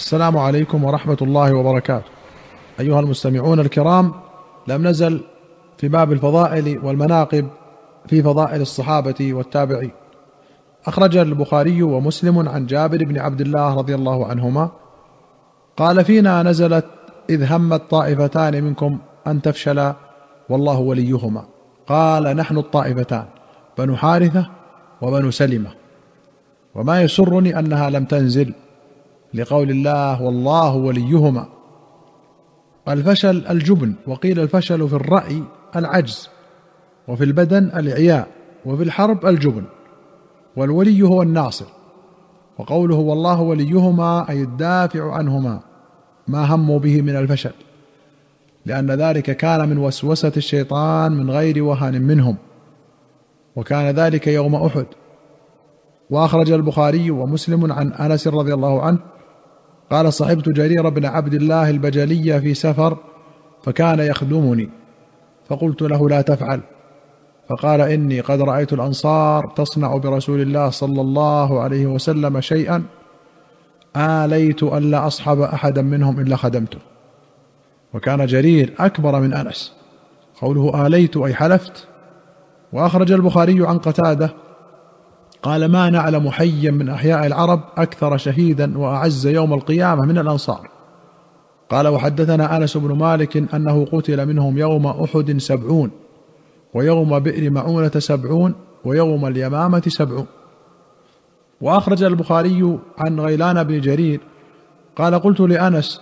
السلام عليكم ورحمة الله وبركاته. أيها المستمعون الكرام لم نزل في باب الفضائل والمناقب في فضائل الصحابة والتابعين. أخرج البخاري ومسلم عن جابر بن عبد الله رضي الله عنهما قال فينا نزلت إذ همت طائفتان منكم أن تفشلا والله وليهما. قال نحن الطائفتان بنو حارثة وبنو سلمة. وما يسرني أنها لم تنزل لقول الله والله وليهما. الفشل الجبن وقيل الفشل في الرأي العجز وفي البدن الاعياء وفي الحرب الجبن والولي هو الناصر وقوله والله وليهما أي الدافع عنهما ما هموا به من الفشل لأن ذلك كان من وسوسة الشيطان من غير وهن منهم وكان ذلك يوم أحد. وأخرج البخاري ومسلم عن أنس رضي الله عنه قال صحبت جرير بن عبد الله البجلي في سفر فكان يخدمني. فقلت له لا تفعل. فقال إني قد رأيت الأنصار تصنع برسول الله صلى الله عليه وسلم شيئا آليت الا أصحب أحدا منهم إلا خدمته. وكان جرير أكبر من أنس. قوله آليت أي حلفت. وأخرج البخاري عن قتادة قال ما نعلم حيا من أحياء العرب أكثر شهيدا وأعز يوم القيامة من الأنصار. قال وحدثنا أنس بن مالك أنه قتل منهم يوم أحد سبعون ويوم بئر معونة سبعون ويوم اليمامة سبعون. وأخرج البخاري عن غيلان بن جرير قال قلت لأنس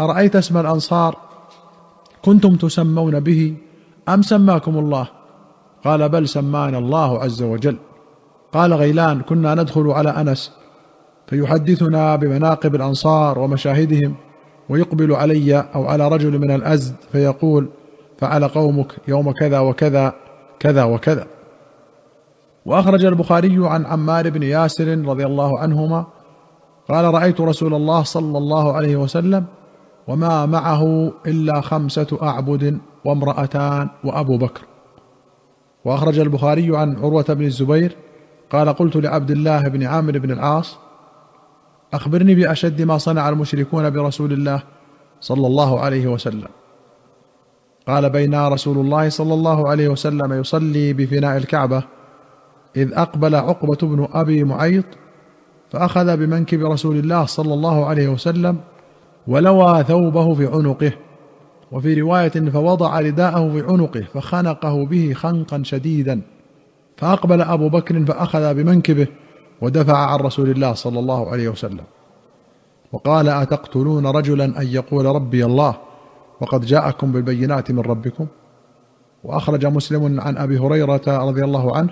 أرأيت اسم الأنصار؟ كنتم تسمون به أم سماكم الله؟ قال بل سمانا الله عز وجل. قال غيلان كنا ندخل على أنس فيحدثنا بمناقب الأنصار ومشاهدهم ويقبل علي أو على رجل من الأزد فيقول فعل قومك يوم كذا وكذا كذا وكذا. وأخرج البخاري عن عمار بن ياسر رضي الله عنهما قال رأيت رسول الله صلى الله عليه وسلم وما معه إلا خمسة أعبد وامرأتان وأبو بكر. وأخرج البخاري عن عروة بن الزبير قال قلت لعبد الله بن عامر بن العاص أخبرني بأشد ما صنع المشركون برسول الله صلى الله عليه وسلم. قال بين رسول الله صلى الله عليه وسلم يصلي بفناء الكعبة إذ أقبل عقبة بن أبي معيط فأخذ بمنكب رسول الله صلى الله عليه وسلم ولوى ثوبه في عنقه وفي رواية فوضع رداءه في عنقه فخنقه به خنقا شديدا. فأقبل أبو بكر فأخذ بمنكبه ودفع عن رسول الله صلى الله عليه وسلم. وقال أتقتلون رجلا أن يقول ربي الله؟ وقد جاءكم بالبينات من ربكم. وأخرج مسلم عن أبي هريرة رضي الله عنه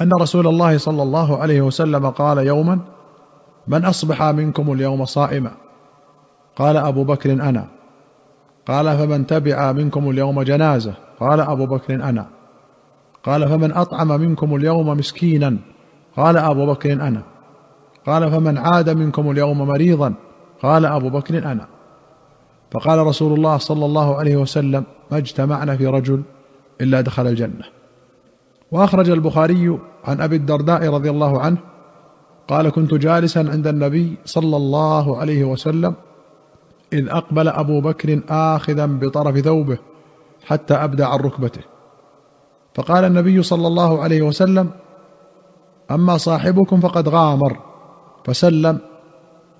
أن رسول الله صلى الله عليه وسلم قال يوما من أصبح منكم اليوم صائما؟ قال أبو بكر أنا. قال فمن تبع منكم اليوم جنازة؟ قال أبو بكر أنا. قال فمن أطعم منكم اليوم مسكينا. قال أبو بكر أنا. قال فمن عاد منكم اليوم مريضا. قال أبو بكر أنا. فقال رسول الله صلى الله عليه وسلم ما اجتمعنا في رجل إلا دخل الجنة. وأخرج البخاري عن أبي الدرداء رضي الله عنه قال كنت جالسا عند النبي صلى الله عليه وسلم إذ أقبل أبو بكر آخذا بطرف ثوبه حتى ابدى عن ركبته. فقال النبي صلى الله عليه وسلم أما صاحبكم فقد غامر فسلم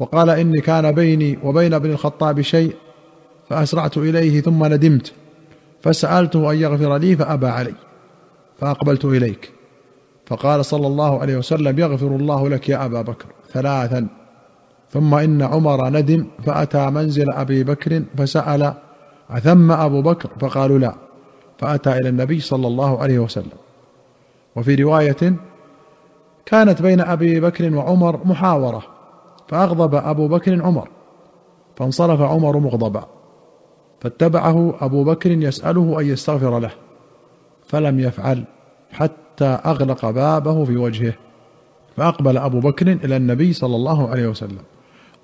وقال إني كان بيني وبين ابن الخطاب شيء فأسرعت إليه ثم ندمت فسألته أن يغفر لي فأبى علي فأقبلت إليك. فقال صلى الله عليه وسلم يغفر الله لك يا أبا بكر ثلاثا. ثم إن عمر ندم فأتى منزل أبي بكر فسأل أثم أبو بكر؟ فقالوا لا. فأتى إلى النبي صلى الله عليه وسلم. وفي رواية كانت بين أبي بكر وعمر محاورة فأغضب أبو بكر عمر فانصرف عمر مغضبا فاتبعه أبو بكر يسأله أن يستغفر له فلم يفعل حتى أغلق بابه في وجهه فأقبل أبو بكر إلى النبي صلى الله عليه وسلم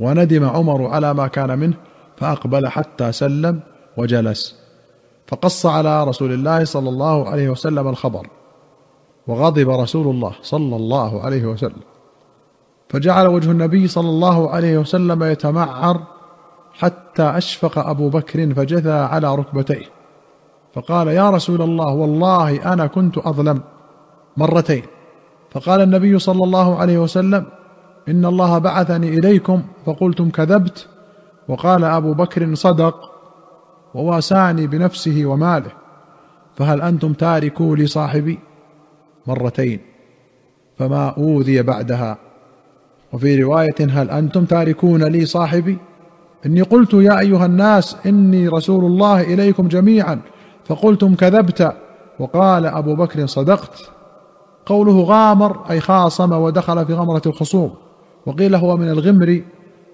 وندم عمر على ما كان منه فأقبل حتى سلم وجلس. فقص على رسول الله صلى الله عليه وسلم الخبر وغضب رسول الله صلى الله عليه وسلم. فجعل وجه النبي صلى الله عليه وسلم يتمعر حتى أشفق أبو بكر فجثى على ركبتيه. فقال يا رسول الله والله أنا كنت أظلم مرتين. فقال النبي صلى الله عليه وسلم إن الله بعثني إليكم فقلتم كذبت. وقال أبو بكر صدق. وواساني بنفسه وماله فهل أنتم تاركوا لي صاحبي مرتين؟ فما أوذي بعدها. وفي رواية هل أنتم تاركون لي صاحبي؟ إني قلت يا أيها الناس إني رسول الله إليكم جميعا فقلتم كذبت وقال أبو بكر صدقت. قوله غامر أي خاصم ودخل في غمرة الخصوم وقيل هو من الغمر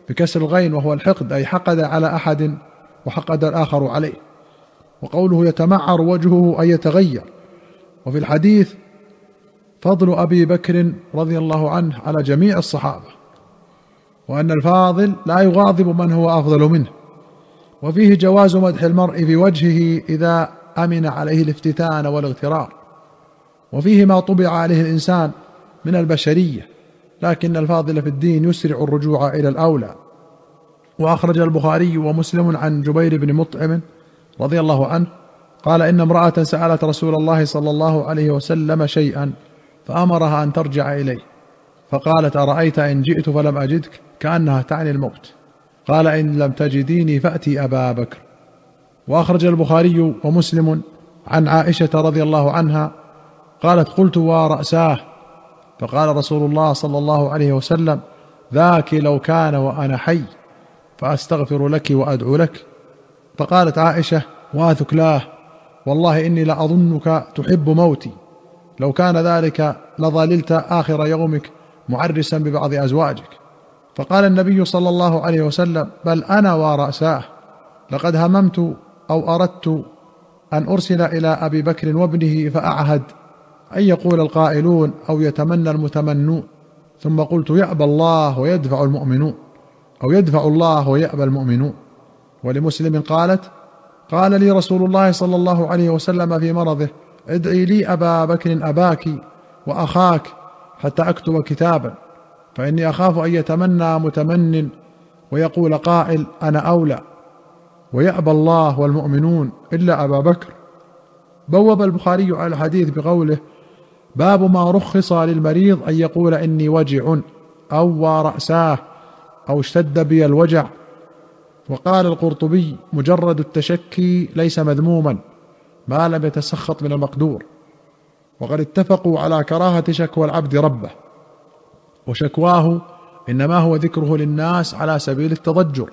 بكسر الغين وهو الحقد أي حقد على أحد وحقد الآخر عليه. وقوله يتمعر وجهه اي يتغير. وفي الحديث فضل أبي بكر رضي الله عنه على جميع الصحابة. وأن الفاضل لا يغاضب من هو أفضل منه. وفيه جواز مدح المرء في وجهه إذا أمن عليه الافتتان والاغترار. وفيه ما طبع عليه الإنسان من البشرية. لكن الفاضل في الدين يسرع الرجوع إلى الأولى. واخرج البخاري ومسلم عن جبير بن مطعم رضي الله عنه قال إن امرأة سألت رسول الله صلى الله عليه وسلم شيئا فأمرها أن ترجع إليه فقالت أرأيت إن جئت فلم أجدك؟ كأنها تعني الموت. قال إن لم تجديني فأتي أبا بكر. وأخرج البخاري ومسلم عن عائشة رضي الله عنها قالت قلت وراساه فقال رسول الله صلى الله عليه وسلم ذاك لو كان وأنا حي. فأستغفر لك وأدعو لك. فقالت عائشة واثكلاه والله إني لاظنك تحب موتي. لو كان ذلك لظللت آخر يومك معرسا ببعض أزواجك. فقال النبي صلى الله عليه وسلم بل أنا وراساه لقد هممت أو أردت أن أرسل إلى أبي بكر وابنه فأعهد أن يقول القائلون أو يتمنى المتمنون. ثم قلت يأبى الله ويدفع المؤمنون. أو يدفع الله ويأبى المؤمنون. ولمسلم قالت قال لي رسول الله صلى الله عليه وسلم في مرضه ادعي لي أبا بكر أباك وأخاك حتى أكتب كتابا فإني أخاف أن يتمنى متمن ويقول قائل أنا أولى. ويأبى الله والمؤمنون إلا أبا بكر. بوب البخاري على الحديث بقوله باب ما رخص للمريض أن يقول إني وجع أو وراساه أو اشتد بي الوجع. وقال القرطبي مجرد التشكي ليس مذموما ما لم يتسخط من المقدور. وقد اتفقوا على كراهة شكوى العبد ربه. وشكواه إنما هو ذكره للناس على سبيل التضجر.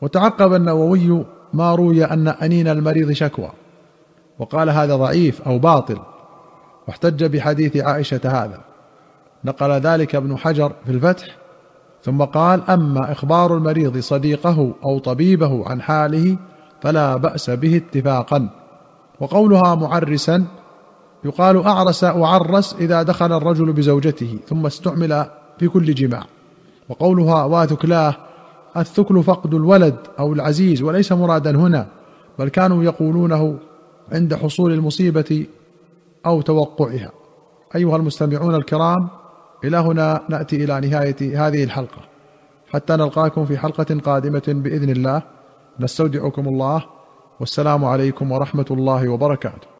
وتعقب النووي ما روي أن أنين المريض شكوى. وقال هذا ضعيف أو باطل. واحتج بحديث عائشة هذا. نقل ذلك ابن حجر في الفتح ثم قال أما إخبار المريض صديقه أو طبيبه عن حاله فلا بأس به اتفاقا. وقولها معرسا يقال أعرس وعرس إذا دخل الرجل بزوجته ثم استعمل في كل جماع. وقولها واثكلاه الثكل فقد الولد أو العزيز وليس مرادا هنا بل كانوا يقولونه عند حصول المصيبة أو توقعها. أيها المستمعون الكرام إلى هنا نأتي إلى نهاية هذه الحلقة. حتى نلقاكم في حلقة قادمة بإذن الله. نستودعكم الله. والسلام عليكم ورحمة الله وبركاته.